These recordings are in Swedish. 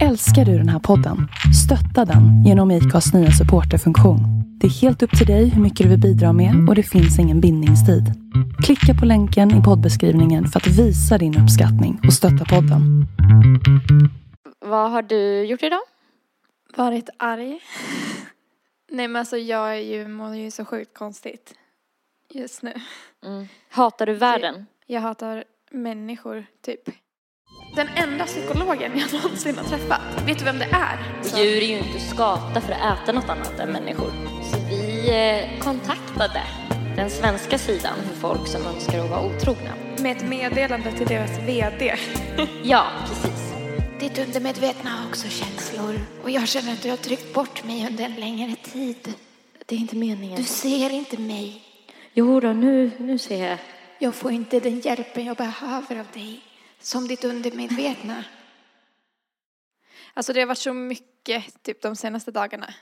Älskar du den här podden? Stötta den genom IKAs nya supporterfunktion. Det är helt upp till dig hur mycket du vill bidra med och det finns ingen bindningstid. Klicka på länken i poddbeskrivningen för att visa din uppskattning och stötta podden. Vad har du gjort idag? Varit arg. Nej men alltså jag är ju, mår ju så sjukt konstigt just nu. Mm. Hatar du världen? Jag hatar människor, typ. Den enda psykologen jag någonsin har träffat, vet du vem det är? Så- Djur är ju inte skapta för att äta något annat än människor. Så vi eh, kontaktade den svenska sidan för folk som önskar att vara otrogna. Med ett meddelande till deras VD. Ja, precis. Ditt undermedvetna har också känslor. Och jag känner att du har tryckt bort mig under en längre tid. Det är inte meningen. Du ser inte mig. Jo då, nu, nu ser jag. Jag får inte den hjälpen jag behöver av dig. Som ditt undermedvetna. Alltså det har varit så mycket typ de senaste dagarna.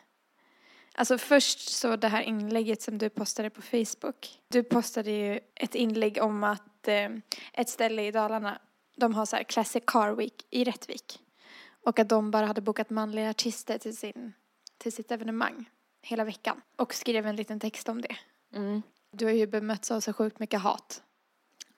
Alltså först så det här inlägget som du postade på Facebook. Du postade ju ett inlägg om att eh, ett ställe i Dalarna, de har så här Classic Car Week i Rättvik. Och att de bara hade bokat manliga artister till, sin, till sitt evenemang hela veckan. Och skrev en liten text om det. Mm. Du har ju bemötts av så sjukt mycket hat.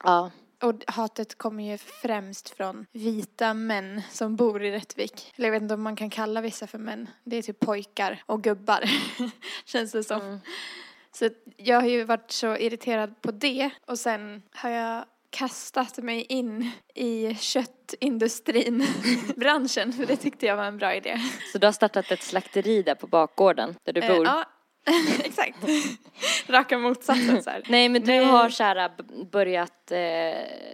Ja. Och hatet kommer ju främst från vita män som bor i Rättvik. Eller jag vet inte om man kan kalla vissa för män. Det är typ pojkar och gubbar, känns det som. Mm. Så jag har ju varit så irriterad på det. Och sen har jag kastat mig in i köttindustrin, branschen, för det tyckte jag var en bra idé. Så du har startat ett slakteri där på bakgården där du Eh, bor? ja, exakt. Raka motsatsen så här. Nej, men du Nej. har så här, b- börjat eh,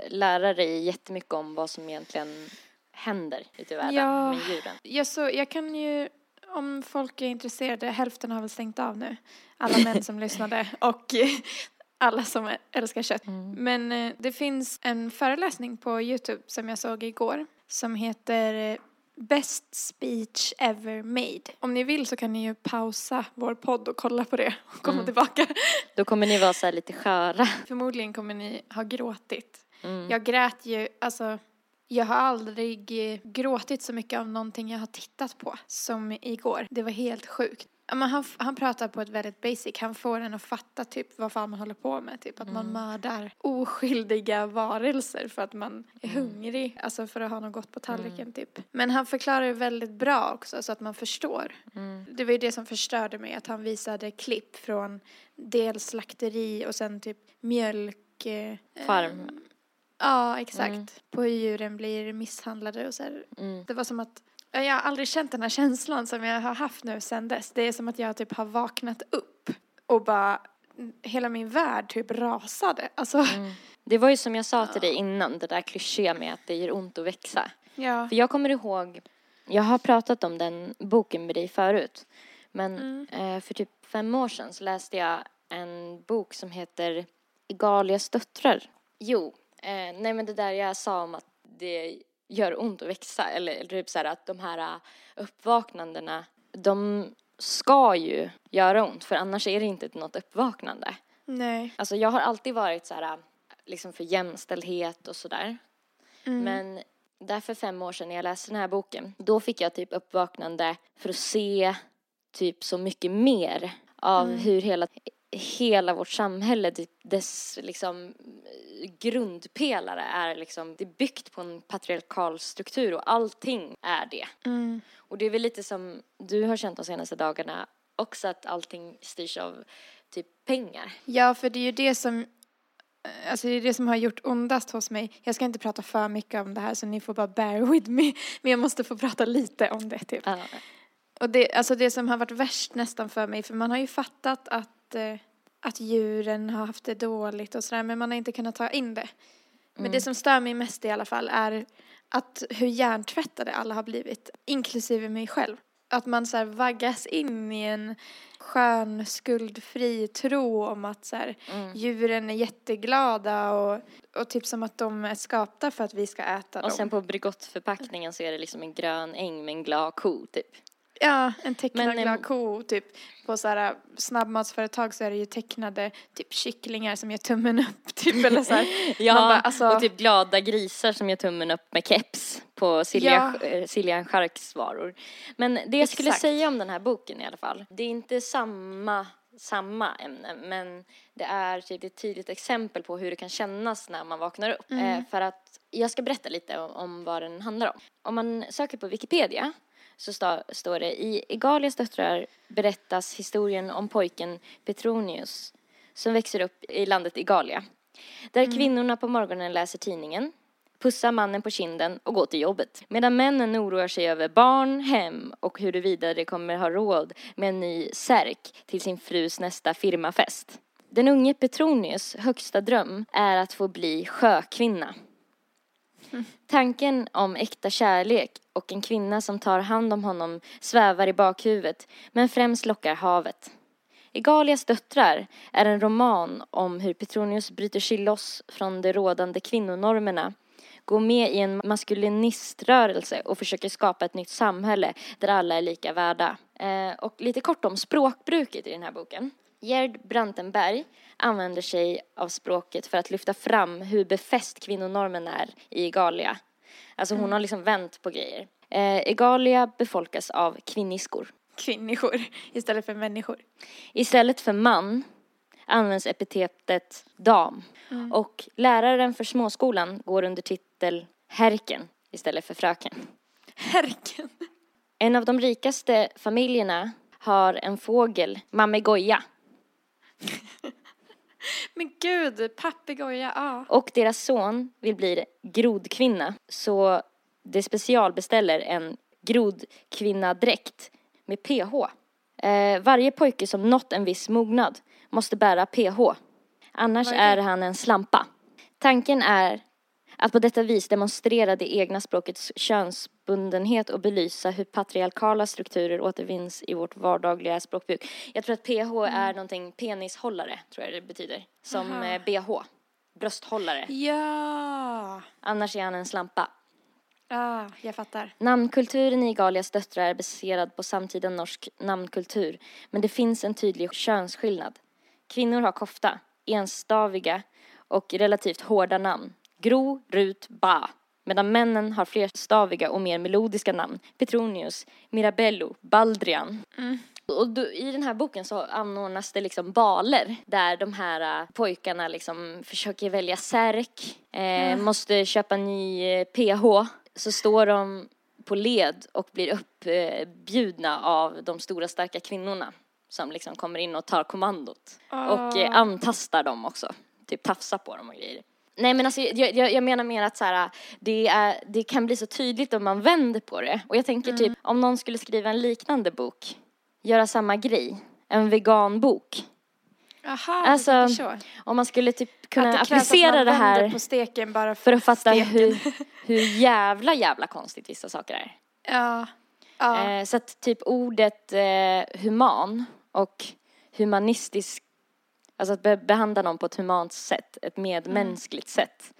lära dig jättemycket om vad som egentligen händer ute i världen Ja. med djuren. Jag, så, jag kan ju, om folk är intresserade, hälften har väl stängt av nu. Alla män som lyssnade och alla som älskar kött. Men eh, det finns en föreläsning på Youtube som jag såg igår som heter Best speech ever made. Om ni vill så kan ni ju pausa vår podd och kolla på det och komma tillbaka. Då kommer ni vara så här lite sköra. Förmodligen kommer ni ha gråtit. Mm. Jag grät ju, alltså jag har aldrig gråtit så mycket av någonting jag har tittat på som igår. Det var helt sjukt. Men han, han pratar på ett väldigt basic. Han får en att fatta typ vad fan man håller på med. Typ att man mördar oskyldiga varelser för att man är hungrig. Alltså för att ha något gott på tallriken typ. Men han förklarar det väldigt bra också så att man förstår. Det var ju det som förstörde mig. Att han visade klipp från dels slakteri och sen typ mjölk. eh, Farm. Ja, exakt. På hur djuren blir misshandlade och så här. Mm. Det var som att, jag har aldrig känt den här känslan som jag har haft nu sedan dess. Det är som att jag typ har vaknat upp och bara, hela min värld typ rasade. Alltså, Mm. Det var ju som jag sa till dig innan, det där klyschiga med att det gör ont att växa. ja. För jag kommer ihåg, jag har pratat om den boken med dig förut. Men eh, för typ fem år sedan så läste jag en bok som heter Igalias döttrar. Jo, eh, nej men det där jag sa om att det gör ont att växa. Eller, typ så här att de här eh, uppvaknandena, de ska ju göra ont. För annars är det inte något uppvaknande. Nej. Alltså jag har alltid varit så här, liksom för jämställdhet och sådär. Men där för fem år sedan när jag läste den här boken, då fick jag typ uppvaknande för att se typ så mycket mer av hur hela, hela vårt samhälle, dess liksom grundpelare är liksom, det är byggt på en patriarkal struktur och allting är det. Mm. Och det är väl lite som du har känt de senaste dagarna också att allting styrs av typ pengar. Ja, för det är ju det som Alltså det är det som har gjort ondast hos mig. Jag ska inte prata för mycket om det här så ni får bara bear with me. Men jag måste få prata lite om det typ. Ja. Och det, alltså det som har varit värst nästan för mig, för man har ju fattat att, eh, att djuren har haft det dåligt och sådär, men man har inte kunnat ta in det. Men det som stör mig mest i alla fall är att hur hjärntvättade alla har blivit, inklusive mig själv. Att man så vaggas in i en skön, skuldfri tro om att så här, djuren är jätteglada och, och typ som att de är skapta för att vi ska äta Och dem. sen på Bregottförpackningen så är det liksom en grön äng med en glad ko typ. Ja, en tecknad Men, glad ko typ. På så här snabbmatsföretag så är det ju tecknade typ kycklingar som gör tummen upp typ eller så här. Ja, bara, alltså- och typ glada grisar som gör tummen upp med keps på Silja, Ja. eh, Scharks varor. Men det jag skulle Exakt. säga om den här boken i alla fall, det är inte samma samma ämne men det är typ ett tydligt exempel på hur det kan kännas när man vaknar upp. Eh, för att jag ska berätta lite om, om vad den handlar om. Om man söker på Wikipedia så sta, står det i Egalias döttrar berättas historien om pojken Petronius som växer upp i landet Igalia. Där kvinnorna på morgonen läser tidningen, pussar mannen på kinden och går till jobbet. Medan männen oroar sig över barn, hem och huruvida de kommer ha råd med en ny särk till sin frus nästa firmafest. Den unge Petronius högsta dröm är att få bli sjökvinna. Tanken om äkta kärlek och en kvinna som tar hand om honom svävar i bakhuvudet, men främst lockar havet. Egalias döttrar är en roman om hur Petronius bryter sig loss från de rådande kvinnonormerna, går med i en maskuliniströrelse och försöker skapa ett nytt samhälle där alla är lika värda. Eh, och lite kort om språkbruket i den här boken. Gerd Brantenberg använder sig av språket för att lyfta fram hur befäst kvinnonormen är i Egalia. Alltså hon har liksom vänt på grejer. Eh, Egalia befolkas av kvinniskor. Kvinnor istället för människor. Istället för man används epitetet dam. Och läraren för småskolan går under titel herken istället för fröken. Herken. En av de rikaste familjerna har en fågel, mamegoja. Men gud, papegoja, ja. Och deras son vill bli grodkvinna. Så de specialbeställer en grodkvinnadräkt med PH. Eh, varje pojke som nått en viss mognad måste bära PH. Annars är det? han en slampa. Tanken är att på detta vis demonstrera det egna språkets könsbundenhet och belysa hur patriarkala strukturer återvinns i vårt vardagliga språkbruk. Jag tror att PH är någonting penishållare, tror jag det betyder. Som Aha. eh, BH. Brösthållare. Ja. Annars är han en slampa. Ja, jag fattar. Namnkulturen i Galias döttrar är baserad på samtida norsk namnkultur, men det finns en tydlig könsskillnad. Kvinnor har kofta, enstaviga och relativt hårda namn. Gro, Rut, Ba. Medan männen har flerstaviga och mer melodiska namn. Petronius, Mirabello, Baldrian. Och då, i den här boken så anordnas det liksom baler där de här äh, pojkarna liksom försöker välja särk, eh, måste köpa ny eh, PH. Så står de på led och blir uppbjudna av de stora starka kvinnorna som liksom kommer in och tar kommandot. Och eh, antastar dem också, typ tafsar på dem och grejer. Nej men alltså jag, jag, jag menar mer att så här, det, är, det kan bli så tydligt om man vänder på det. Och jag tänker typ om någon skulle skriva en liknande bok, göra samma grej, en veganbok. Jaha, Alltså. Om man skulle typ kunna att det applicera att det här på steken bara för att fatta steken. hur, hur jävla jävla konstigt vissa saker är. Ja. Ja. Eh, så att typ ordet eh, human och humanistisk, alltså att be- behandla någon på ett humant sätt, ett medmänskligt sätt.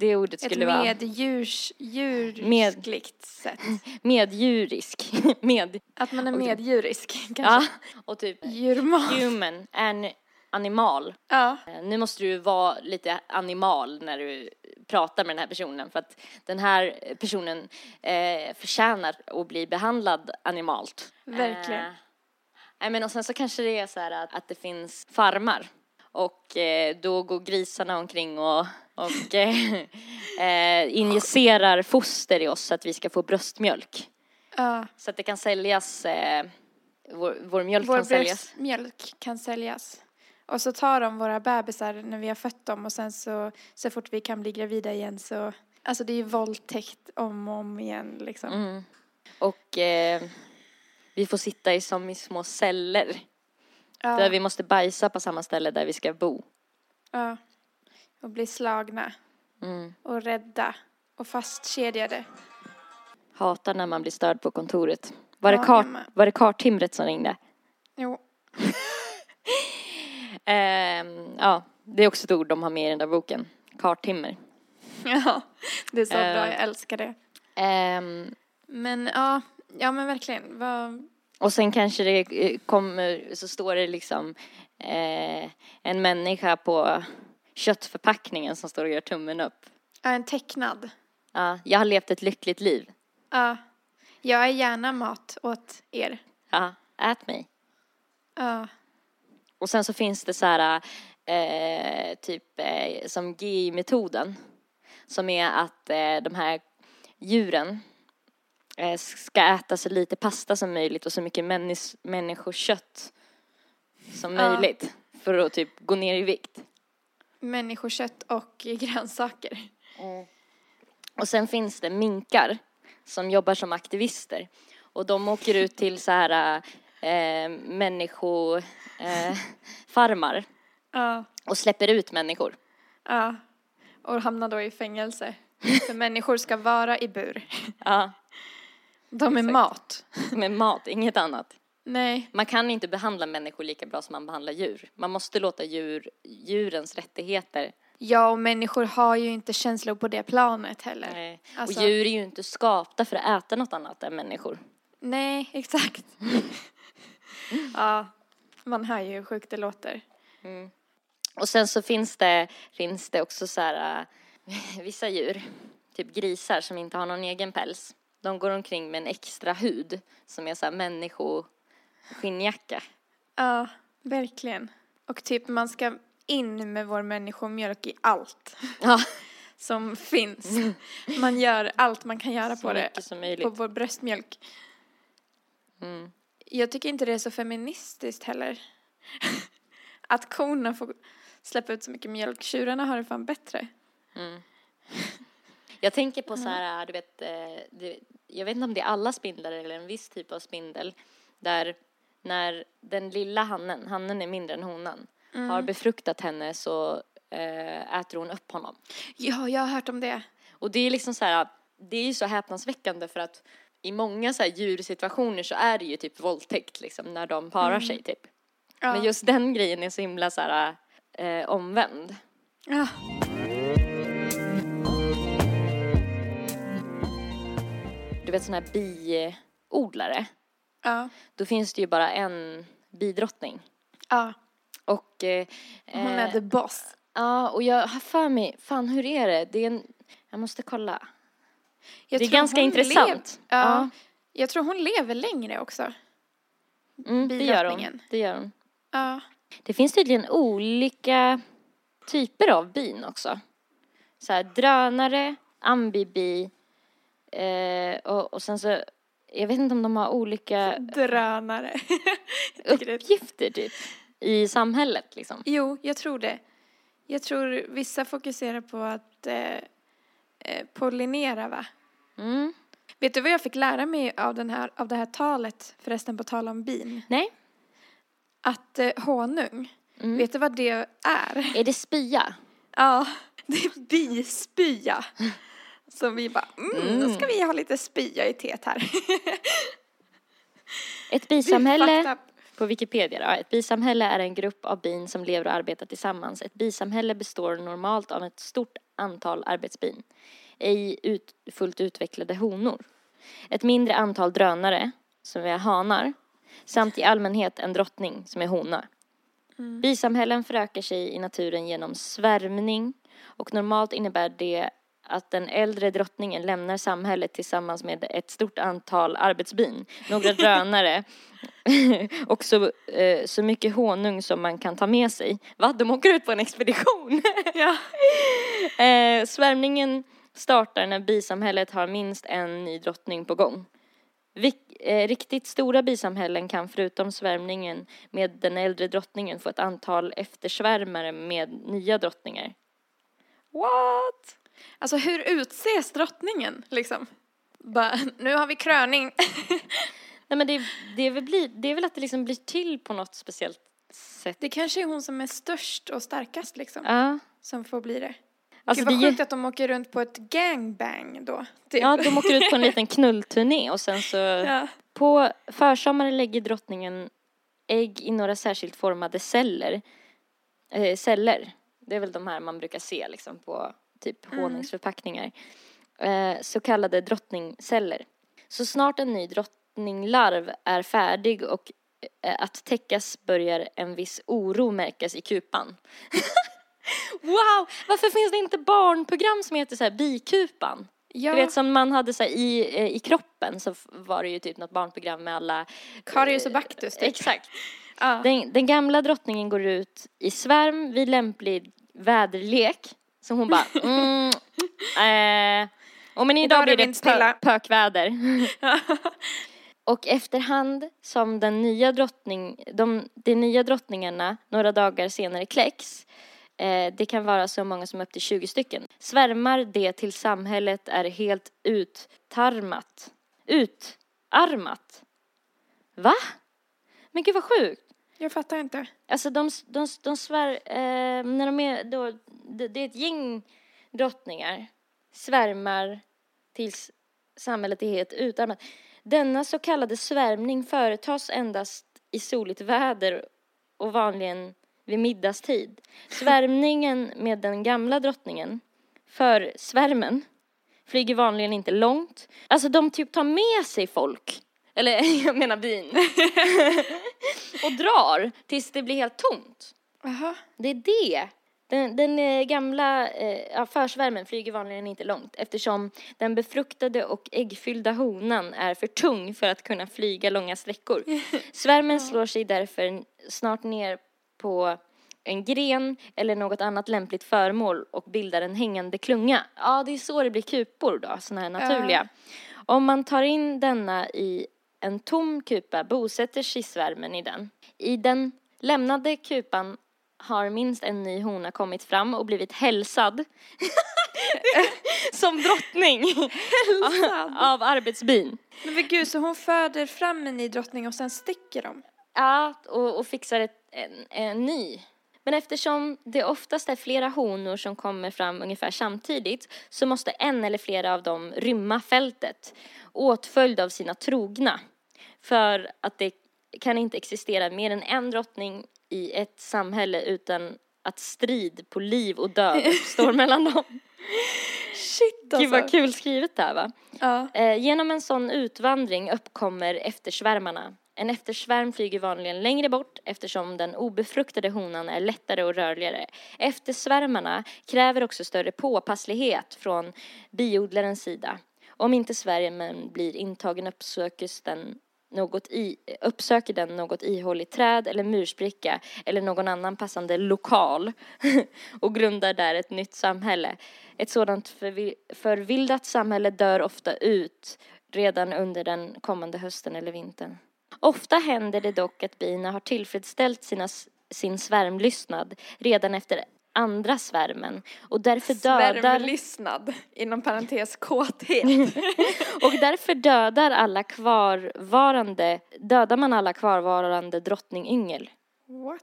Det ordet Ett skulle vara meddjurs, djursligt sätt. meddjurisk. Med, Att man är meddjurisk ja, kanske. och typ Djurmat. human, an, animal. Ja. Eh, Nu måste du vara lite animal när du pratar med den här personen för att den här personen eh, förtjänar att bli behandlad animalt. Verkligen. Eh, nej men och sen så kanske det är så här att, att det finns farmar och eh, då går grisarna omkring och, och eh, injicerar foster i oss så att vi ska få bröstmjölk. ja. Så att det kan säljas, eh, vår, vår mjölk Vår kan säljas. bröstmjölk kan säljas. Och så tar de våra bebisar när vi har fött dem och sen så, så fort vi kan bli gravida igen så, alltså det är ju våldtäkt om och om igen liksom. Mm. Och eh, vi får sitta i som i små celler. Ja, Där vi måste bajsa på samma ställe där vi ska bo. ja. Och bli slagna Mm. och rädda och fastkedjade. Hatar när man blir störd på kontoret. Var, Ja, det, kart, var det karttimret som ringde? Jo. Ehm, ja, det är också ett ord de har med i den där boken. Karttimmer. Ja, det är så bra, Eh. jag älskar det. Ehm, Men ja, Ja men verkligen. Vad... Och sen kanske det eh, kommer, så står det liksom eh, en människa på köttförpackningen som står och gör tummen upp. Ja, en tecknad. Ja, jag har levt ett lyckligt liv. Ja. Jag är gärna mat åt er. Ja, ät mig. Ja. Och sen så finns det så här, eh, typ eh, som GI-metoden. Som är att eh, de här djuren ska äta så lite pasta som möjligt och så mycket männis- människokött som Ja. möjligt. För att typ gå ner i vikt. Människokött och grönsaker. Och sen finns det minkar som jobbar som aktivister. Och de åker ut till så här eh, människofarmar eh, farmar Ja. och släpper ut människor. Ja. Och hamnar då i fängelse. För människor ska vara i bur. Ja, De är Exakt. mat. med mat, inget annat. Nej. Man kan inte behandla människor lika bra som man behandlar djur. Man måste låta djur, djurens rättigheter. Ja, och människor har ju inte känslor på det planet heller. Eh, Alltså- Och djur är ju inte skapta för att äta något annat än människor. Nej, exakt. ja, man hör ju hur sjukt det låter. Och sen så finns det, finns det också så här, äh, vissa djur, typ grisar som inte har någon egen päls. De går omkring med en extra hud som är så här människoskinnjacka. Ja, verkligen. Och typ man ska in med vår människomjölk i allt Ja, som finns. Man gör allt man kan göra så på det. På vår bröstmjölk. Mm. Jag tycker inte det är så feministiskt heller. Att korna får släppa ut så mycket mjölk. Tjurarna har det fan bättre. Jag tänker på så här, du vet, eh, det, jag vet inte om det är alla spindlar eller en viss typ av spindel, där när den lilla hannen, hannen är mindre än honan, har befruktat henne så eh, äter hon upp honom. Ja, jag har hört om det. Och det är liksom så här, det är ju så häpnadsväckande för att i många så här djursituationer så är det ju typ våldtäkt liksom när de parar sig typ. Ja. Men just den grejen är så himla så här eh, omvänd. Ja. Vet sådana här biodlare, Ja. då finns det ju bara en bidrottning. Ja. Och, eh, Hon är eh, the boss. ja, och jag har för mig, fan hur är det? Det är en, jag måste kolla. Jag det är ganska intressant. lev- ja. Jag tror hon lever längre också. Mm, det gör hon. Det gör hon. Ja. Det finns tydligen olika typer av bin också. Så här drönare, ambibi eh, och, och sen så, jag vet inte om de har olika Drönare. uppgifter typ i samhället liksom. Jo, jag tror det. Jag tror vissa fokuserar på att eh, eh, pollinera, va? Mm. Vet du vad jag fick lära mig av, den här, av det här talet, förresten på tal om bin? Nej, Att eh, honung, Mm. vet du vad det är? är det spya? Ja, det är bispya. Så vi bara, mm, då ska vi ha lite spya i teet här. Ett bisamhälle på Wikipedia då. Ett bisamhälle är en grupp av bin som lever och arbetar tillsammans. Ett bisamhälle består normalt av ett stort antal arbetsbin, ej ut, fullt utvecklade honor. Ett mindre antal drönare, som är hanar, samt i allmänhet en drottning som är hona. Bisamhällen förökar sig i naturen genom svärmning och normalt innebär det att den äldre drottningen lämnar samhället tillsammans med ett stort antal arbetsbin, några drönare och så, eh, så mycket honung som man kan ta med sig. Va? De åker ut på en expedition? Ja. eh, svärmningen startar när bisamhället har minst en ny drottning på gång. Vik- eh, riktigt stora bisamhällen kan förutom svärmningen med den äldre drottningen få ett antal eftersvärmare med nya drottningar. What? Alltså hur utses drottningen liksom? Bara, nu har vi kröning. Nej men det, det, är väl bli, det är väl att det liksom blir till på något speciellt sätt. Det kanske är hon som är störst och starkast liksom, Ja. som får bli det. Alltså Gud vad det sjukt att de åker runt på ett gangbang då. Typ. Ja, de åker ut på en liten knullturné och sen så Ja. på försommaren lägger drottningen ägg i några särskilt formade celler. Eh, celler. Det är väl de här man brukar se liksom på typ honungsförpackningar. Eh, så kallade drottningceller. Så snart en ny drott, drottninglarv är färdig och eh, att täckas börjar en viss oro märkas i kupan. wow! Varför finns det inte barnprogram som heter så här bikupan? Ja, Du vet som man hade så här, i, eh, i kroppen så var det ju typ något barnprogram med alla Karius och Baktus typ. Exakt. Ja. Den, den gamla drottningen går ut i svärm vid lämplig väderlek. Så hon bara, mm, eh, och men idag Idag blir det det vindstilla." pö, pökväder. och efterhand som den nya drottning, de, de nya drottningarna några dagar senare kläcks, eh, det kan vara så många som upp till 20 stycken, svärmar det till samhället är helt uttarmat. Utarmat. Va? Men gud vad sjukt. Jag fattar inte. Alltså de, de, de svär, eh, när de är då, det, det är ett gäng drottningar, svärmar tills samhället är helt utarmat. Denna så kallade svärmning företas endast i soligt väder och vanligen vid middagstid. Svärmningen med den gamla drottningen, för svärmen, flyger vanligen inte långt. Alltså de typ tar med sig folk, eller jag menar bin, och drar tills det blir helt tomt. Jaha. Det är det. Den, den eh, gamla eh, ja, försvärmen flyger vanligen inte långt eftersom den befruktade och äggfyllda honan är för tung för att kunna flyga långa sträckor. Svärmen slår sig därför snart ner på en gren eller något annat lämpligt föremål och bildar en hängande klunga. Ja, det är så det blir kupor då, sådana här naturliga. Om man tar in denna i en tom kupa bosätter sig svärmen i den. I den lämnade kupan har minst en ny hona kommit fram och blivit hälsad som drottning av arbetsbyn. Men gud, så hon föder fram en ny drottning och sen sticker de? Ja, och, och fixar ett, en, en ny. Men eftersom det oftast är flera honor som kommer fram ungefär samtidigt så måste en eller flera av dem rymma fältet åtföljd av sina trogna. För att det kan inte existera mer än en drottning i ett samhälle utan att strid på liv och död står mellan dem. Shit Gud alltså. vad kul skrivet där va? Ja. Eh, genom en sån utvandring uppkommer eftersvärmarna. En eftersvärm flyger vanligen längre bort eftersom den obefruktade honan är lättare och rörligare. Eftersvärmarna kräver också större påpasslighet från biodlarens sida. Om inte svärmen blir intagen uppsökes den något i, uppsöker den något ihåligt träd eller murspricka eller någon annan passande lokal och grundar där ett nytt samhälle. Ett sådant förvi- förvildat samhälle dör ofta ut redan under den kommande hösten eller vintern. Ofta händer det dock att bina har tillfredsställt sina, sin svärmlystnad redan efter andra svärmen och därför dödar Svärmlystnad, inom parentes kåthet. och därför dödar alla kvarvarande dödar man alla kvarvarande drottningyngel. What?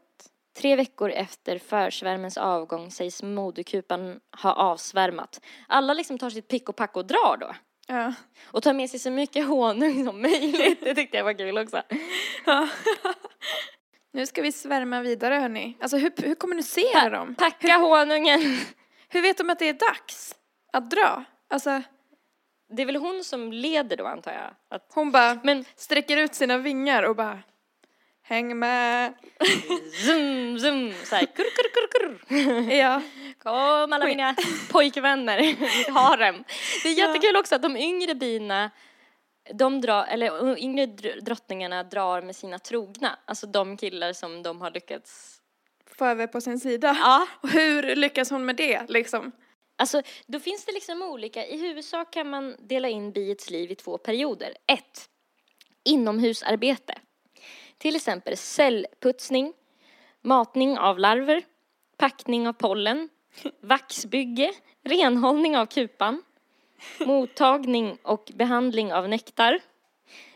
Tre veckor efter försvärmens avgång sägs moderkupan ha avsvärmat. Alla liksom tar sitt pick och pack och drar då. Ja. Och tar med sig så mycket honung som möjligt. Det tyckte jag var kul också. Nu ska vi svärma vidare hörni. Alltså hur, hur kommunicerar de? Packa honungen. Hur vet de att det är dags att dra? Alltså Det är väl hon som leder då antar jag. Att, hon bara men sträcker ut sina vingar och bara Häng med. zoom, zoom, så här, kurr, kurr, kurr, kurr. Ja. Kom alla mina pojkvänner, mitt harem. Det är jättekul också att de yngre bina, de drar, eller yngre dr- drottningarna drar med sina trogna. Alltså de killar som de har lyckats, Få över på sin sida. ja. Och hur lyckas hon med det liksom? Alltså då finns det liksom olika, i huvudsak kan man dela in biets liv i två perioder. Ett, inomhusarbete. Till exempel cellputsning, matning av larver, packning av pollen, vaxbygge, renhållning av kupan, mottagning och behandling av nektar,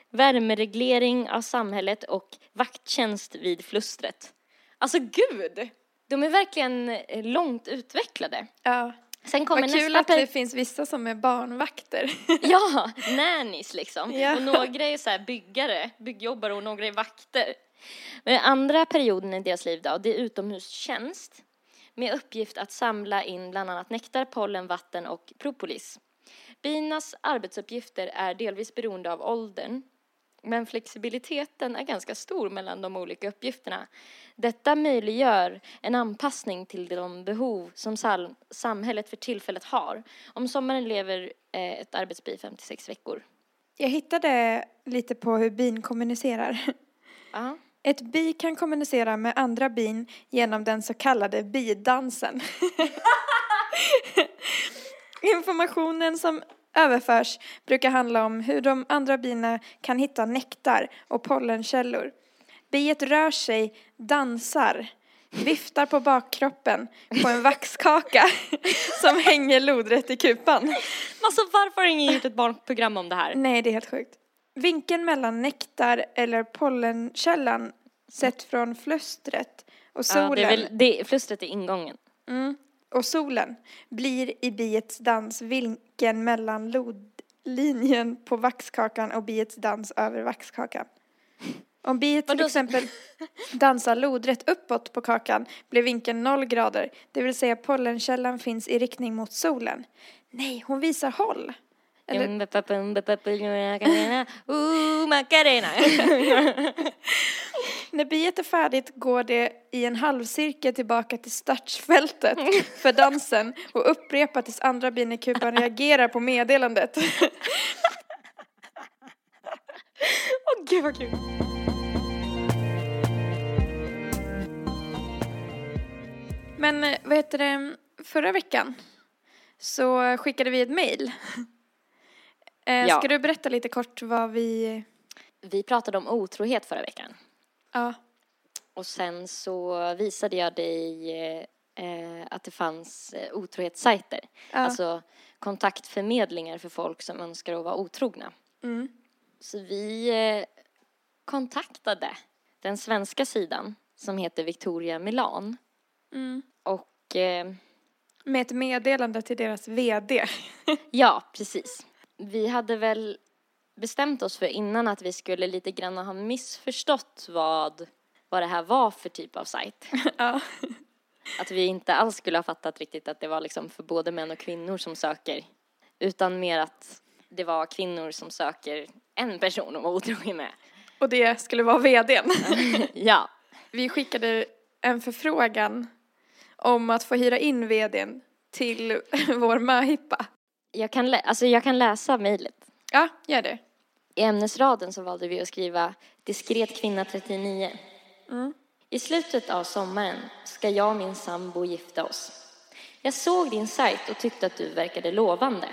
värmereglering av samhället och vakttjänst vid flustret. Alltså gud! De är verkligen eh, långt utvecklade. Ja. Sen kommer Vad kul att det finns vissa som är barnvakter. Ja, nannies liksom. Ja. Och några är så byggare, byggjobbare och några är vakter. Men andra perioden i deras liv då, det är utomhustjänst med uppgift att samla in bland annat nektar, pollen, vatten och propolis. Binas arbetsuppgifter är delvis beroende av åldern Men flexibiliteten är ganska stor mellan de olika uppgifterna. Detta möjliggör en anpassning till de behov som samhället för tillfället har. Om sommaren lever eh, ett arbetsbi 56 veckor. Jag hittade lite på hur bin kommunicerar. Ja. Ett bi kan kommunicera med andra bin genom den så kallade bidansen. Informationen som överförs brukar handla om hur de andra bina kan hitta nektar och pollenkällor. Biet rör sig, dansar, viftar på bakkroppen på en vaxkaka som hänger lodrätt i kupan. Alltså varför har ingen gjort ett barnprogram om det här? Nej, det är helt sjukt. Vinkeln mellan nektar eller pollenkällan sett från flustret och solen, Ja, det är väl, det, flustret är ingången. mm, och solen blir i biets dans vinkeln mellan lodlinjen på vaxkakan och biets dans över vaxkakan. Om biet till exempel dansar lodrätt uppåt på kakan blir vinkeln 0 grader, det vill säga pollenkällan finns i riktning mot solen. Nej, hon visar håll. Ooh, Macarena. När biet är färdigt går det i en halvcirkel tillbaka till startfältet för dansen och upprepar tills andra bin i kupan reagerar på meddelandet. Åh gud vad kul. Men eh, vad heter det, förra veckan så skickade vi ett mejl. Eh, Ja. Ska du berätta lite kort vad vi... Vi pratade om otrohet förra veckan. Ja. Och sen så visade jag dig eh, att det fanns eh, otrohetssajter. ja. Alltså kontaktförmedlingar för folk som önskar att vara otrogna. Mm. Så vi eh, kontaktade den svenska sidan som heter Victoria Milan. Mm. Och eh, Med ett meddelande till deras VD. ja, precis. Vi hade väl bestämt oss för innan att vi skulle lite grann ha missförstått vad, vad det här var för typ av sajt. ja. Att vi inte alls skulle ha fattat riktigt att det var liksom för både män och kvinnor som söker. Utan mer att det var kvinnor som söker en person att vara otrogen med. Och det skulle vara VDn. Ja, Vi skickade en förfrågan om att få hyra in VDn till vår möhippa. Jag kan, alltså jag kan läsa mejlet. Ja, gör det. I ämnesraden så valde vi att skriva diskret kvinna 39. Mm. I slutet av sommaren ska jag och min sambo gifta oss. Jag såg din sajt och tyckte att du verkade lovande.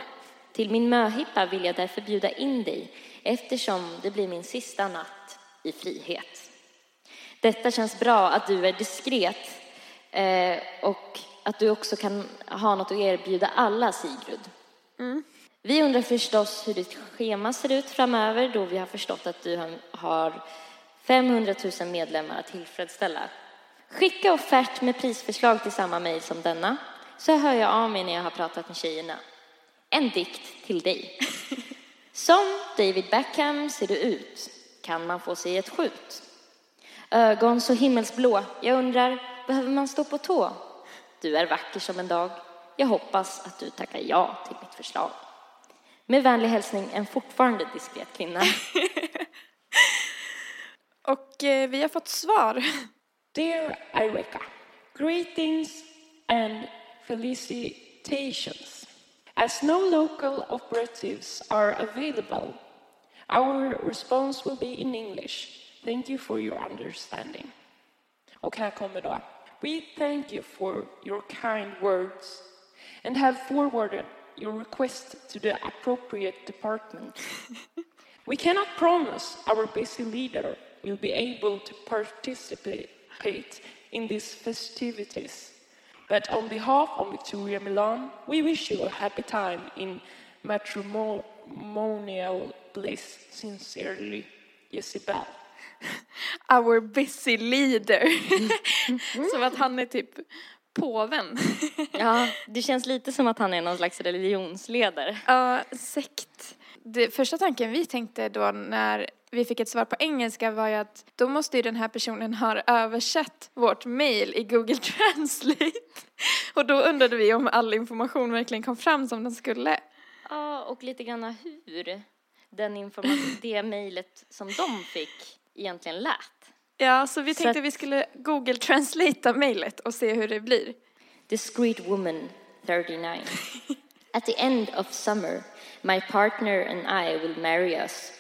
Till min möhippa vill jag därför bjuda in dig eftersom det blir min sista natt i frihet. Detta känns bra att du är diskret eh, och att du också kan ha något att erbjuda alla, Sigrid. Vi undrar förstås hur ditt schema ser ut framöver då vi har förstått att du har- har 500 000 medlemmar att tillfredsställa. Skicka offert med prisförslag till samma mejl som denna så hör jag av mig när jag har pratat med tjejerna. En dikt till dig. Som David Beckham ser du ut. Kan man få sig ett skjut? Ögon så himmelsblå. Jag undrar, behöver man stå på tå? Du är vacker som en dag. Jag hoppas att du tackar ja till mitt förslag. Med vänlig hälsning, en fortfarande diskret kvinna. Och eh, vi har fått svar. Dear Ireka, greetings and felicitations. As no local operatives are available, our response will be in English. Thank you for your understanding. Och här kommer då. We thank you for your kind words and have forwarded your request to the appropriate department. We cannot promise our busy leader will be able to participate in these festivities. But on behalf of Victoria Milan, we wish you a happy time in matrimonial bliss. Sincerely, Jezebel. Our busy leader. Som att han är typ påven. Ja, det känns lite som att han är någon slags religionsledare. Ja, sekt. Det första tanken vi tänkte då när vi fick ett svar på engelska var ju att då måste ju den här personen ha översatt vårt mail i Google Translate. Och då undrade vi om all information verkligen kom fram som den skulle. Ja, och lite grann hur. den information, det mejlet som de fick egentligen lät. Ja, så vi Så tänkte att- vi skulle Google translatea mejlet och se hur det blir. Discreet woman, 39. At the end of summer, my partner and I will marry us.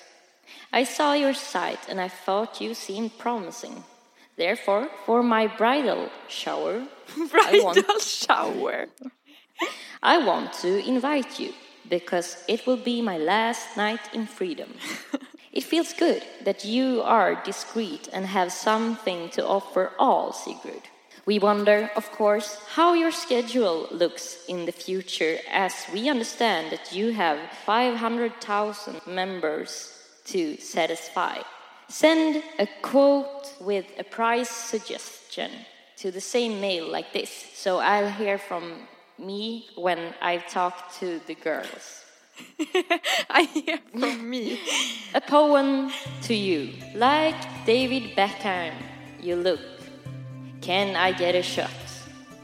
I saw your site and I thought you seemed promising. Therefore, for my bridal shower, I want, Bridal shower. I want to invite you because it will be my last night in freedom. It feels good that you are discreet and have something to offer all, Sigrid. We wonder, of course, how your schedule looks in the future as we understand that you have 500,000 members to satisfy. Send a quote with a price suggestion to the same mail like this, so I'll hear from me when I've talked to the girls. I hear from me. A poem to you. Like David Beckham, you look. Can I get a shot?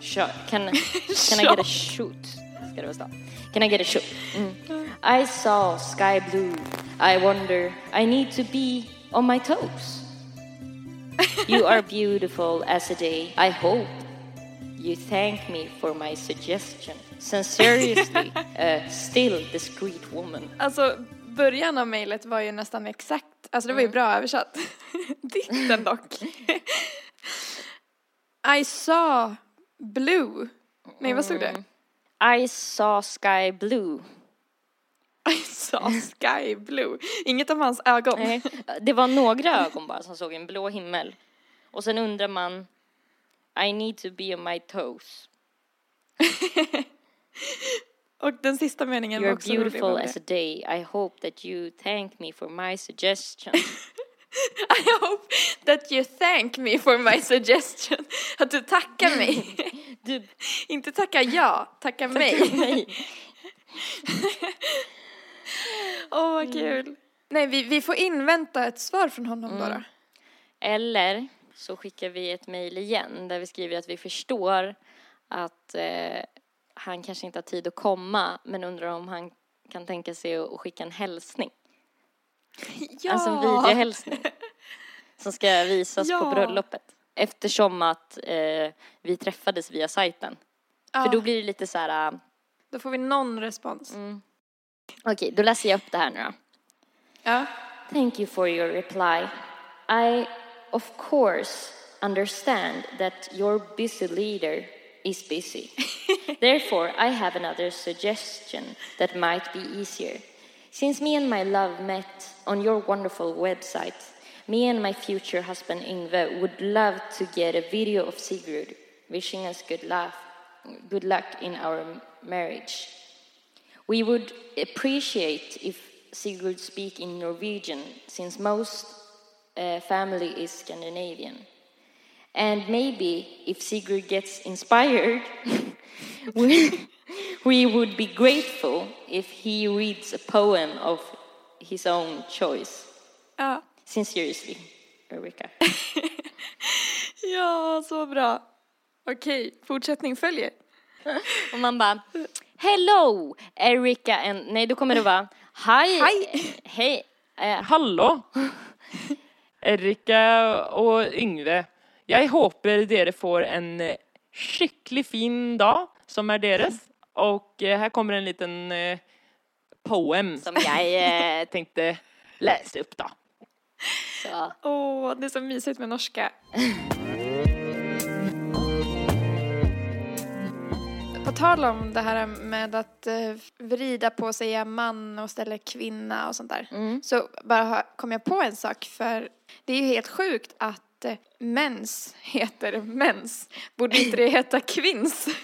Shot. Can, can I get a shoot? Ska det väl stå. Can I get a shoot? Mm. I saw sky blue. I wonder, I need to be on my toes. You are beautiful as a day. I hope you thank me for my suggestion. Sincerely, a still discreet woman. Alltså, början av mejlet var ju nästan exakt, alltså det var ju bra översatt. Dikten dock. I saw blue. Nej, vad stod det? I saw sky blue. I saw sky blue. Inget om hans ögon. Nej, det var några ögon bara som såg en blå himmel. Och sen undrar man, I need to be on my toes. Och den sista meningen var You're också rolig. beautiful var as a day. I hope that you thank me for my suggestion. I hope that you thank me for my suggestion. Att du tackar mig. Du, Inte tacka ja, tacka mig. nej. Åh, vad kul. Nej, vi, vi får invänta ett svar från honom bara. Eller så skickar vi ett mejl igen där vi skriver att vi förstår att eh, han kanske inte har tid att komma men undrar om han kan tänka sig att skicka en hälsning. Ja! Alltså en videohälsning. som ska visas Ja. på bröllopet. Eftersom att eh, vi träffades via sajten. Ja, För då blir det lite så här, äh, då får vi någon respons. okej då läser jag upp det här nu då. Ja. Thank you for your reply. I, of course, understand that your busy leader is busy. Therefore, I have another suggestion that might be easier. Since me and my love met on your wonderful website, me and my future husband Ingve would love to get a video of Sigrid wishing us good luck, good luck in our marriage. We would appreciate if Sigurd speak in Norwegian, since most uh, family is Scandinavian. And maybe if Sigurd gets inspired, we, we would be grateful if he reads a poem of his own choice. ja. Sincerely, Erica. Ja, så bra. Okej, fortsättning följer. Och man bara, hello, Erica and... Nej, då kommer det vara, hi, Hej. hej, eh, Hallo! Erika og Yngve. Jeg håper dere får en skikkelig fin dag, som er deres. Og eh, her kommer en liten eh, poem som jeg eh, tenkte opp, da. så. Åh, det är så mysigt med norska. Tal om det här med att eh, vrida på säga man och ställa kvinna och sånt där. Så bara kom jag på en sak för det är ju helt sjukt att eh, mens heter mens. Borde inte det heta kvinns?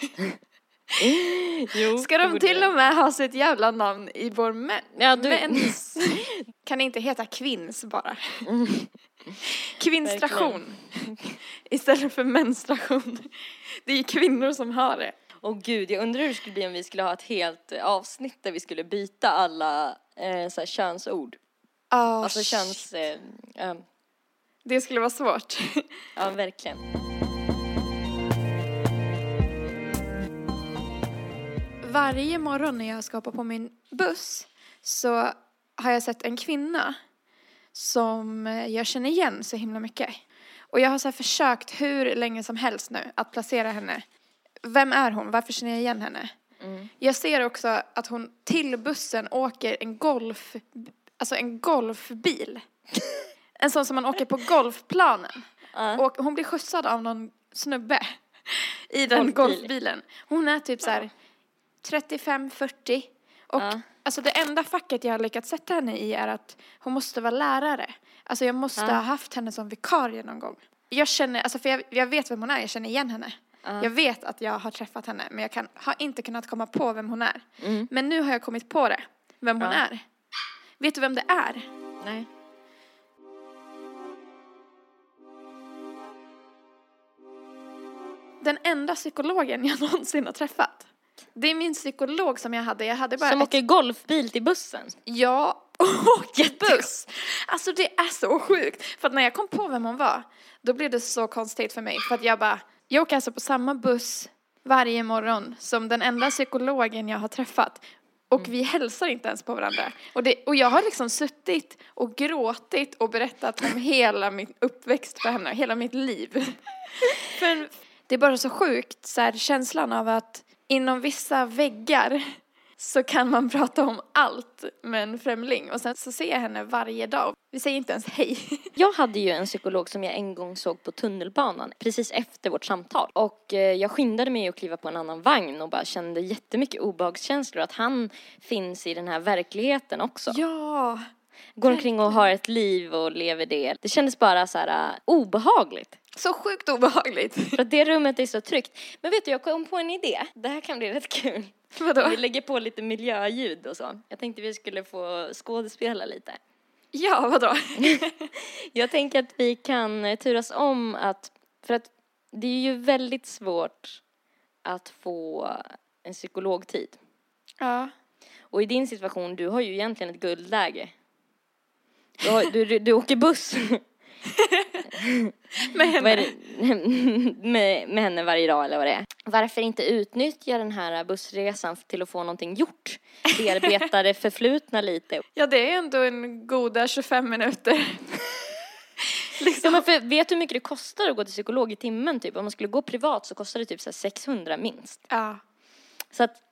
Jo, Ska de till och med ha sitt jävla namn i vår men- Ja, du- mens? Kan det inte heta kvinns bara? Kvinnstration istället för menstruation. Det är ju kvinnor som har det. Åh gud, jag undrar hur det skulle bli om vi skulle ha ett helt eh, avsnitt där vi skulle byta alla eh, så här, könsord. Alltså köns... Eh, eh, Det skulle vara svårt. ja, verkligen. Varje morgon när jag ska hoppa på min buss så har jag sett en kvinna som jag känner igen så himla mycket. Och jag har så försökt hur länge som helst nu att placera henne. Vem är hon? Varför känner jag igen henne? Jag ser också att hon till bussen åker en golf, alltså en golfbil. En sån som man åker på golfplanen. Och hon blir skjutsad av någon snubbe i den Golfbil. golfbilen. Hon är typ så här 35-40. Och Ja. alltså det enda facket jag har lyckats sätta henne i är att hon måste vara lärare. Alltså jag måste Ja. ha haft henne som vikarie någon gång. Jag känner, alltså för jag, jag vet vem hon är, jag känner igen henne. Jag vet att jag har träffat henne men jag kan, har inte kunnat komma på vem hon är. Men nu har jag kommit på det, vem hon är. Vet du vem det är? Nej. Den enda psykologen jag någonsin har träffat. Det är min psykolog som jag hade. Jag hade bara Som ett åker golfbil till bussen. Ja, och buss. Alltså det är så sjukt. För att när jag kom på vem hon var, då blev det så konstigt för mig. För att jag bara, jag åker alltså på samma buss varje morgon som den enda psykologen jag har träffat. Och vi hälsar inte ens på varandra. Och, det, och jag har liksom suttit och gråtit och berättat om hela min uppväxt för henne, hela mitt liv. för det är bara så sjukt, så här, känslan av att inom vissa väggar så kan man prata om allt med en främling och sen så ser jag henne varje dag. Vi säger inte ens hej. Jag hade ju en psykolog som jag en gång såg på tunnelbanan precis efter vårt samtal. Och eh, jag skyndade mig att kliva på en annan vagn och bara kände jättemycket obehagskänslor. Att han finns i den här verkligheten också. Ja. Går omkring och har ett liv och lever det. Det kändes bara så här eh, obehagligt. Så sjukt obehagligt. För att det rummet är så tryggt. Men vet du, jag kom på en idé. Det här kan bli rätt kul. Vadå? Vi lägger på lite miljöljud och så. Jag tänkte vi skulle få skådespela lite. Ja, vadå? Jag tänker att vi kan turas om att, för att det är ju väldigt svårt att få en psykologtid. Ja. Och i din situation, du har ju egentligen ett guldläge. Du, har, du, du, du åker buss Med henne. det? med, med henne varje dag eller vad det är. Varför inte utnyttja den här bussresan till att få någonting gjort? Bearbeta det förflutna lite. Ja, det är ändå en goda 25 minuter. Ja, men för, vet du hur mycket det kostar att gå till psykolog i timmen? Typ? Om man skulle gå privat så kostar det typ så här 600 minst. Ja. Så att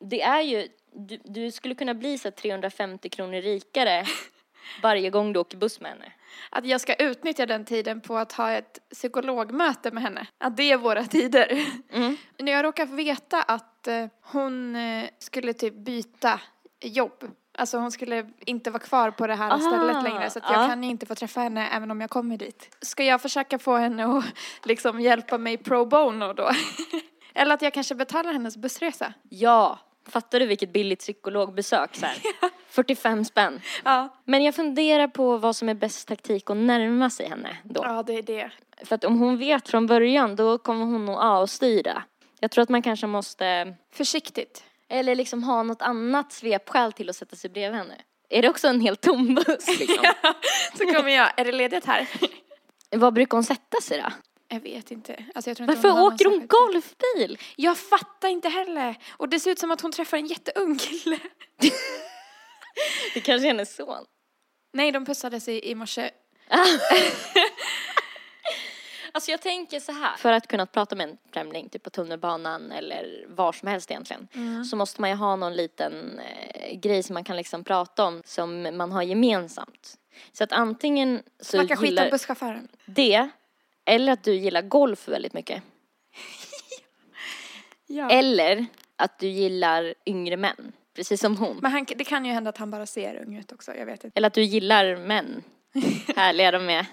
det är ju, du, du skulle kunna bli så här 350 kronor rikare varje gång du åker buss med henne. Att jag ska utnyttja den tiden på att ha ett psykologmöte med henne. Att det är våra tider. Mm. När jag råkar veta att eh, hon eh, skulle typ byta jobb. Alltså hon skulle inte vara kvar på det här Aha, stället längre så att jag ja. kan inte få träffa henne även om jag kommer dit. Ska jag försöka få henne att liksom hjälpa mig pro bono då? Eller att jag kanske betalar hennes bussresa. Ja, fattar du vilket billigt psykologbesök så här? 45 spänn. Ja. Men jag funderar på vad som är bäst taktik att närma sig henne då. Ja, det är det. För att om hon vet från början då kommer hon nog avstyra. Jag tror att man kanske måste, Försiktigt. eller liksom ha något annat svepskäl till att sätta sig bredvid henne. Är det också en helt tom buss liksom? Så kommer jag. Är det ledigt här? Vad brukar hon sätta sig då? Jag vet inte. Alltså, jag Varför hon åker hon golfbil? Jag fattar inte heller. Och det ser ut som att hon träffar en jätteung kille. Det kanske är hennes son. Nej, de pussades i, i morse. Alltså jag tänker så här. För att kunna prata med en främling, typ på tunnelbanan eller var som helst egentligen, så måste man ju ha någon liten eh, grej som man kan liksom prata om som man har gemensamt. Så att antingen så Snacka skit om busschauffören. det, eller att du gillar golf väldigt mycket. Ja. Eller att du gillar yngre män, precis som hon. Men han, det kan ju hända att han bara ser ung ut också. Jag vet inte. Eller att du gillar män. Härliga de är.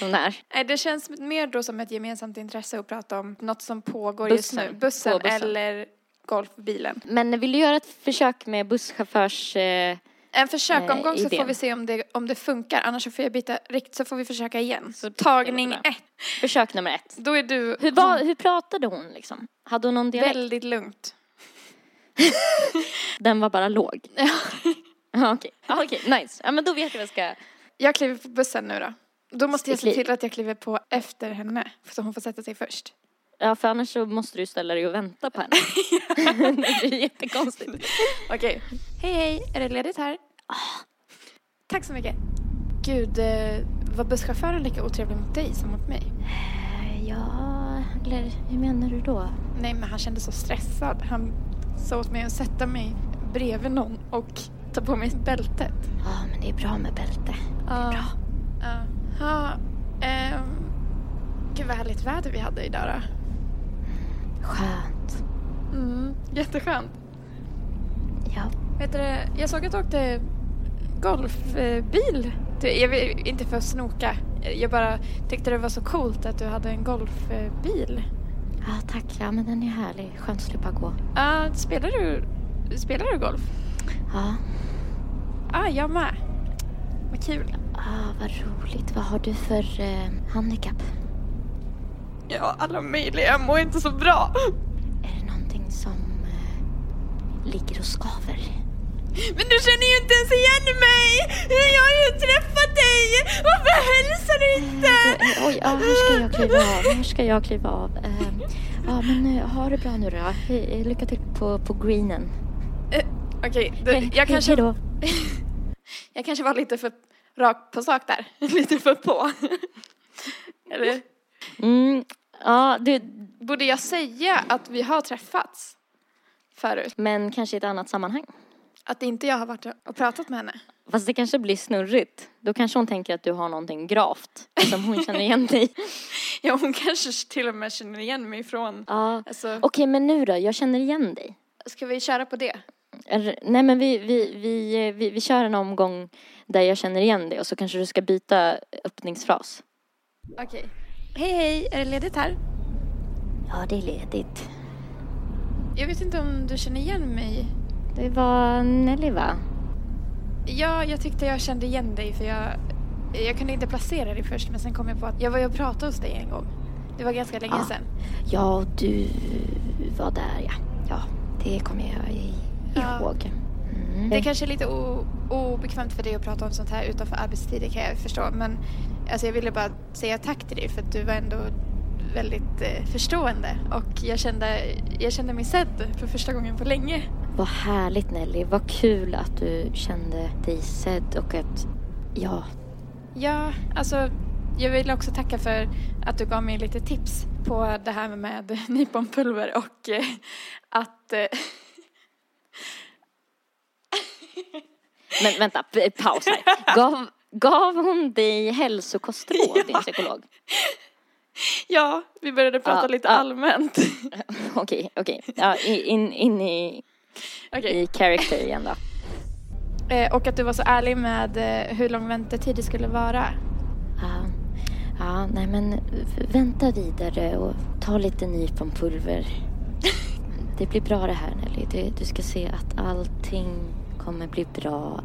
De där. Nej, det känns mer då som ett gemensamt intresse att prata om något som pågår just Bussen. nu. Bussen, bussen. eller golfbilen. Men vill du göra ett försök med busschaufförs... Eh, En försökomgång så idén. får vi se om det, om det funkar. Annars så får jag byta rikt så får vi försöka igen. Så Tagning ett. försök nummer ett. Då är du Hur, var, hur pratade hon liksom? Hade hon någon dialekt? väldigt lugnt. Den var bara låg? Ja, okej. Ja, okej, nice. Ja, men då vet jag vad jag ska... Jag kliver på bussen nu då. Då måste jag se till att jag kliver på efter henne. Så hon får sätta sig först. Ja, för annars så måste du ställa dig och vänta på henne. det blir jättekonstigt. Okej. Hej hej, är det ledigt här? Tack så mycket. Gud, eh, var busschauffören lika otrevlig mot dig som mot mig? Eh, Ja, eller hur menar du då? Nej, men han kände så stressad. Han sa åt mig att sätta mig bredvid någon och ta på mig bältet. Ja, men det är bra med bälte. Ja. Ja. Ja. ehm, gud vad härligt väder vi hade idag då. Skönt. Mm, jätteskönt. Ja, Vet du, jag såg att du åkte golfbil. Jag vill, inte för att snoka. Jag bara tyckte det var så coolt att du hade en golfbil. Ja tack. Ja, men den är härlig. Skönt att slippa gå. Ja, spelar du, spelar du golf? Ja, Ja, jag med. Vad kul. ah, vad roligt. Vad har du för eh, handikapp? Ja, alla möjliga. Jag mår inte så bra. Är det någonting som eh, ligger och skaver? Men du känner ju inte ens igen mig! Jag har ju träffat dig! Varför hälsar du inte? Eh, Oj, ja, här ska jag kliva av. Här ska jag kliva av. Eh, ja, men eh, ha det bra nu då. Hej, lycka till på, på greenen. Eh, Okej, Hej, jag kanske... hej då. Jag kanske var lite för rakt på sak där. lite för på. Eller Mm, ja, du, borde jag säga att vi har träffats förut? men kanske i ett annat sammanhang. Att inte jag har varit och pratat med henne? Fast det kanske blir snurrigt. Då kanske hon tänker att du har någonting gravt som hon känner igen dig. Ja, hon kanske till och med känner igen mig från... Ja. Alltså, Okej, men nu då? Jag känner igen dig. ska vi köra på det? Nej, men vi, vi, vi, vi, vi kör en omgång där jag känner igen dig och så kanske du ska byta öppningsfras. Okej. Hej, hej. Är det ledigt här? Ja, det är ledigt. Jag vet inte om du känner igen mig. Det var Nelly, va? Ja, jag tyckte jag kände igen dig för jag, jag kunde inte placera dig först men sen kom jag på att jag var ju och pratade hos dig en gång. Det var ganska länge Ja. sedan. Ja, du var där, ja. Ja, det kommer jag i- Ja. ihåg. Mm. Det kanske är lite o, obekvämt för dig att prata om sånt här utanför arbetstider kan jag förstå. Men alltså, jag ville bara säga tack till dig för att du var ändå väldigt eh, förstående. Och jag kände, jag kände mig sedd för första gången på länge. Vad härligt Nelly, vad kul att du kände dig sedd och att, ja, Ja, alltså jag vill också tacka för att du gav mig lite tips på det här med nyponpulver och eh, att... Eh, men vänta, paus här. Gav, gav hon dig hälsokostråd, din psykolog? ja, vi började prata Ja, lite ja. allmänt. Okej, okej. Ja, in, in i, Okej. i character igen då. Eh, och att du var så ärlig med eh, hur lång väntetid det skulle vara. Ja, ja, nej men vänta vidare och ta lite nyponpulver. Det blir bra det här Nelly. Det, du ska se att allting kommer bli bra.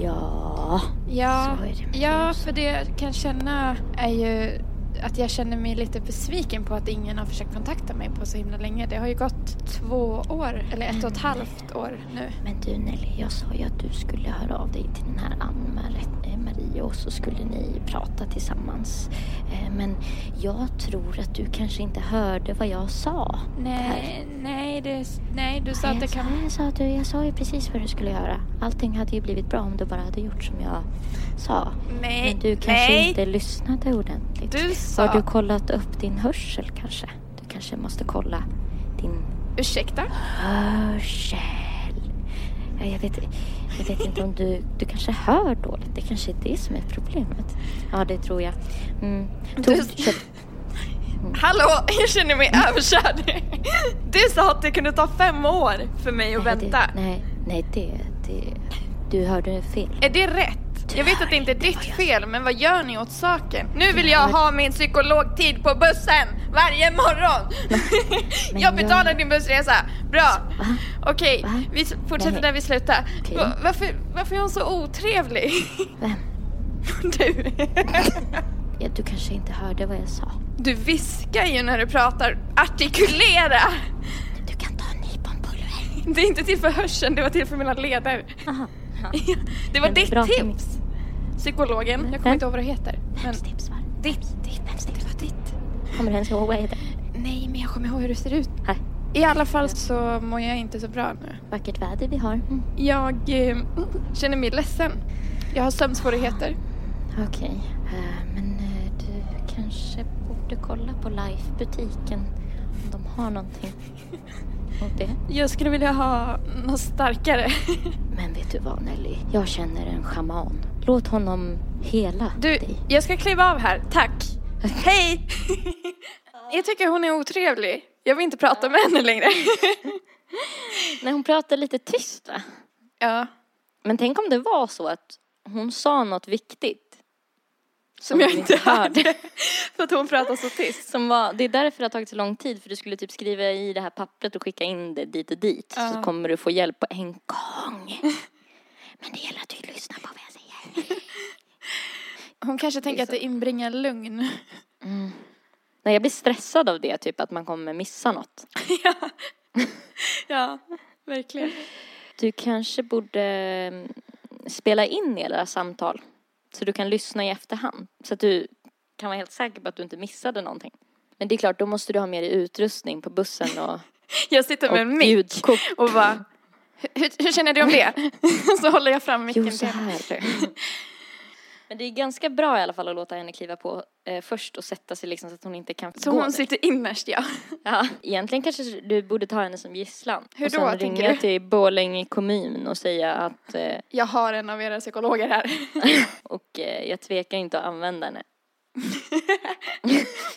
Ja, Ja, så är det ja, för det jag kan känna är ju att jag känner mig lite besviken på att ingen har försökt kontakta mig på så himla länge. Det har ju gått två år, eller ett och ett halvt år nu. Men du Nelly, jag sa ju att du skulle höra av dig till den här Ann-Marie och så skulle ni prata tillsammans. Eh, Men jag tror att du kanske inte hörde vad jag sa. Nej, nej, det, nej du sa att jag, det sa, kan... jag, sa, att du, jag sa ju precis vad du skulle göra. Allting hade ju blivit bra om du bara hade gjort som jag sa. Nej, Men du kanske nej. inte lyssnade ordentligt. Du sa... Har du kollat upp din hörsel kanske? Du kanske måste kolla din Ursäkta? hörsel. Ja, jag, vet, jag vet inte om du, du kanske hör dåligt. Det kanske är det som är problemet. Ja, det tror jag. Mm. Tog, Du- köp, Hallå, jag känner mig överkörd. Du sa att det kunde ta fem år för mig att nej, vänta. Det, nej, nej det, det... Du hörde fel. Är det rätt? Jag vet att det inte är ditt fel, men vad gör ni åt saken? Nu vill jag ha min psykologtid på bussen varje morgon. jag betalar din bussresa. Bra. Okej, vi fortsätter där vi. Va- Varför, varför är hon så otrevlig? Vem? Du. Ja, du kanske inte hörde vad jag sa. Du viskar ju när du pratar. Artikulera! Du kan ta nyponpulver. Det är inte till för hörseln, det var till för mina leder. Aha. Det var Men det är ditt tips. Psykologen, jag kommer inte ihåg vad du heter. Men tips det? ditt. Vems tips var det? Ditt. Kommer du ens ihåg vad jag heter? Nej, men jag kommer ihåg hur du ser ut. Här. I alla fall så mår jag inte så bra nu. Vackert väder vi har. Mm. Jag eh, känner mig ledsen. Jag har sömnsvårigheter. Okej, eh, men eh, du kanske borde kolla på Life-butiken om de har någonting åt det. Jag skulle vilja ha något starkare. Men vet du vad Nelly? Jag känner en schaman. Låt honom hela Du, dig. jag ska kliva av här. Tack. Hej! Jag tycker hon är otrevlig. Jag vill inte prata med henne längre. Nej, hon pratar lite tyst va? Ja, Men tänk om det var så att hon sa något viktigt. som jag du inte hörde. hörde. För att hon pratar så tyst. Som var, det är därför det har tagit så lång tid för du skulle typ skriva i det här pappret och skicka in det dit och dit. Så Ja. kommer du få hjälp på en gång. Men det gäller att du lyssnar på jag säger. Hon kanske tänker att det inbringar lugn. Nej, jag blir stressad av det, typ att man kommer missa något. ja. ja, verkligen. Du kanske borde mm, spela in era samtal så du kan lyssna i efterhand. Så att du kan vara helt säker på att du inte missade någonting. Men det är klart, då måste du ha med dig utrustning på bussen och, Jag sitter med en mick och bara, hur, hur känner du om det? så håller jag fram micken Jo, så till henne. här. Men det är ganska bra i alla fall att låta henne kliva på eh, först och sätta sig liksom så att hon inte kan Så gå. hon där. sitter innerst ja. Ja. Egentligen kanske du borde ta henne som gisslan. Hur och då, sen tänker ringa du? till Borlänge kommun och säga att eh, Jag har en av era psykologer här. och eh, jag tvekar inte att använda henne.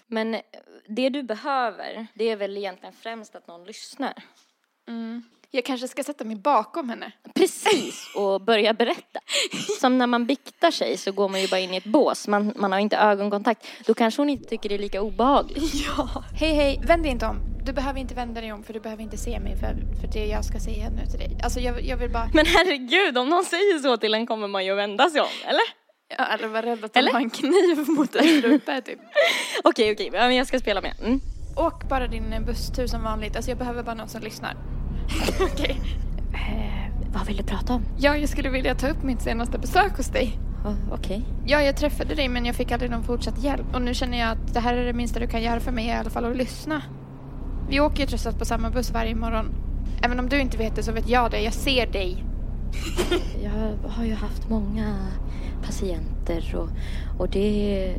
Men det du behöver, det är väl egentligen främst att någon lyssnar. Mm. Jag kanske ska sätta mig bakom henne. Precis, och börja berätta. Som när man biktar sig så går man ju bara in i ett bås. Man, man har inte ögonkontakt. Då kanske hon inte tycker det är lika obehagligt. Ja. Hej hej, vänd dig inte om. Du behöver inte vända dig om för du behöver inte se mig för, för det jag ska säga nu till dig. Alltså jag, jag vill bara, Men herregud, om någon säger så till en kommer man ju vända sig om, eller? ja, eller var rädd att de har en kniv mot en strupe typ. Okej, okej, ja, men jag ska spela med. Mm. Åk bara din busstur som vanligt. Alltså jag behöver bara någon som lyssnar. Okej. Eh, vad vill du prata om? Ja, jag skulle vilja ta upp mitt senaste besök hos dig. Oh, okej. Ja, jag träffade dig men jag fick aldrig någon fortsatt hjälp. Och nu känner jag att det här är det minsta du kan göra för mig i alla fall att lyssna. Vi åker ju trots allt på samma buss varje morgon. Även om du inte vet det så vet jag det. Jag ser dig. Jag har ju haft många patienter och, och det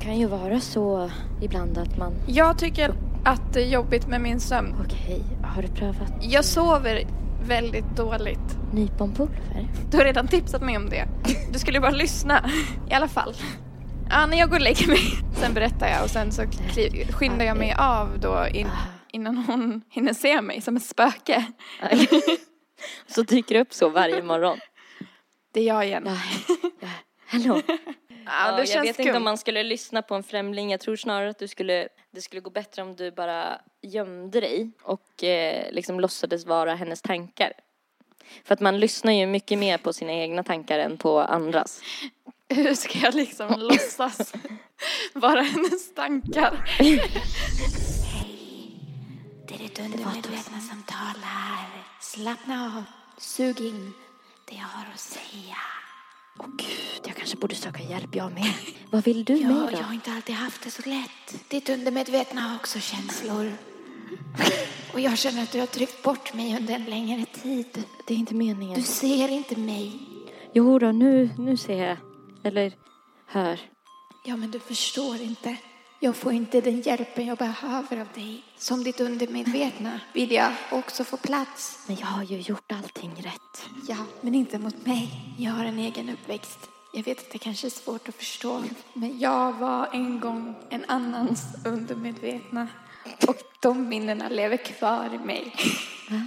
kan ju vara så ibland att man... Jag tycker att det är jobbigt med min sömn. Okej, har du prövat Jag sover väldigt dåligt. nyponpulver? Du har redan tipsat mig om det. Du skulle bara lyssna. I alla fall. Ja, när jag går och lägger mig. Sen berättar jag och sen så skyndar jag mig av då in, innan hon hinner se mig som ett spöke. så dyker det upp så varje morgon. Det är jag igen. Ja, ja. Hallå? Ja, det jag känns vet inte om man skulle lyssna på en främling. Jag tror snarare att du skulle, det skulle gå bättre om du bara gömde dig och eh, liksom låtsades vara hennes tankar. För att man lyssnar ju mycket mer på sina egna tankar än på andras. Hur ska jag liksom låtsas vara hennes tankar? Det är ditt undermedvetna som talar. Slappna av. Sug in det jag har att säga. Åh gud, jag kanske borde söka hjälp jag med. Vad vill du Ja, med jag då? har inte alltid haft det så lätt. Ditt undermedvetna har också känslor. Och jag känner att du har tryckt bort mig under en längre tid. Det är inte meningen. Du ser inte mig. Jo då, nu, nu ser jag. Eller hör. Ja, men du förstår inte. Jag får inte den hjälpen jag behöver av dig. Som ditt undermedvetna vill jag också få plats. Men jag har ju gjort allting rätt. Ja, men inte mot mig. Jag har en egen uppväxt. Jag vet att det kanske är svårt att förstå. Men jag var en gång en annans undermedvetna. Och de minnena lever kvar i mig.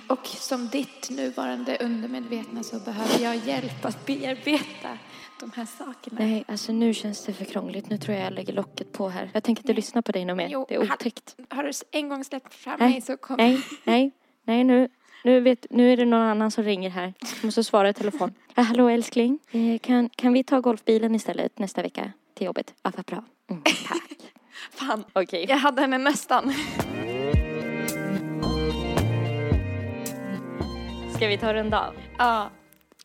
Och som ditt nuvarande undermedvetna så behöver jag hjälp att bearbeta de här sakerna. Nej, alltså nu känns det för krångligt. Nu tror jag jag lägger locket på här. Jag tänker inte lyssna på dig något mer. Jo, det är otäckt. Har du en gång släppt fram Nej, mig så kommer... Nej, nej, nej nu. Nu, vet, nu är det någon annan som ringer här. Jag måste svara i telefon. Ja, hallå älskling. Eh, kan, kan vi ta golfbilen istället nästa vecka till jobbet? Ja, vad bra. Mm, tack. Fan, Okej. jag hade henne nästan. Ska vi ta runda av? Ja.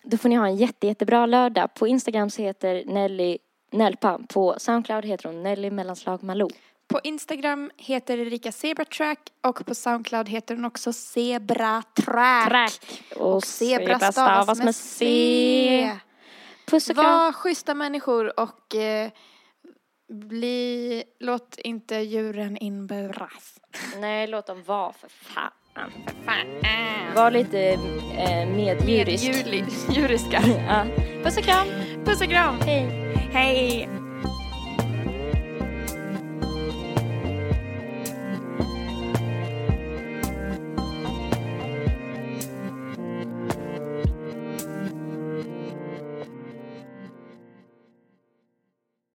Då får ni ha en jätte, jättebra lördag. På Instagram så heter Nelly Nelpa. På Soundcloud heter hon Nelly mellanslag Malou. På Instagram heter Erika Zebratrack och på Soundcloud heter hon också Zebratrack. Track. Och zebra stavas med C. Puss och kram. Var schyssta människor och eh, bli, låt inte djuren inburas. Nej, låt dem vara för fan. Var lite eh, medjurisk. Medjurli- Djuriska. Ja. Puss och kram. Puss och kram. Hej. Hej.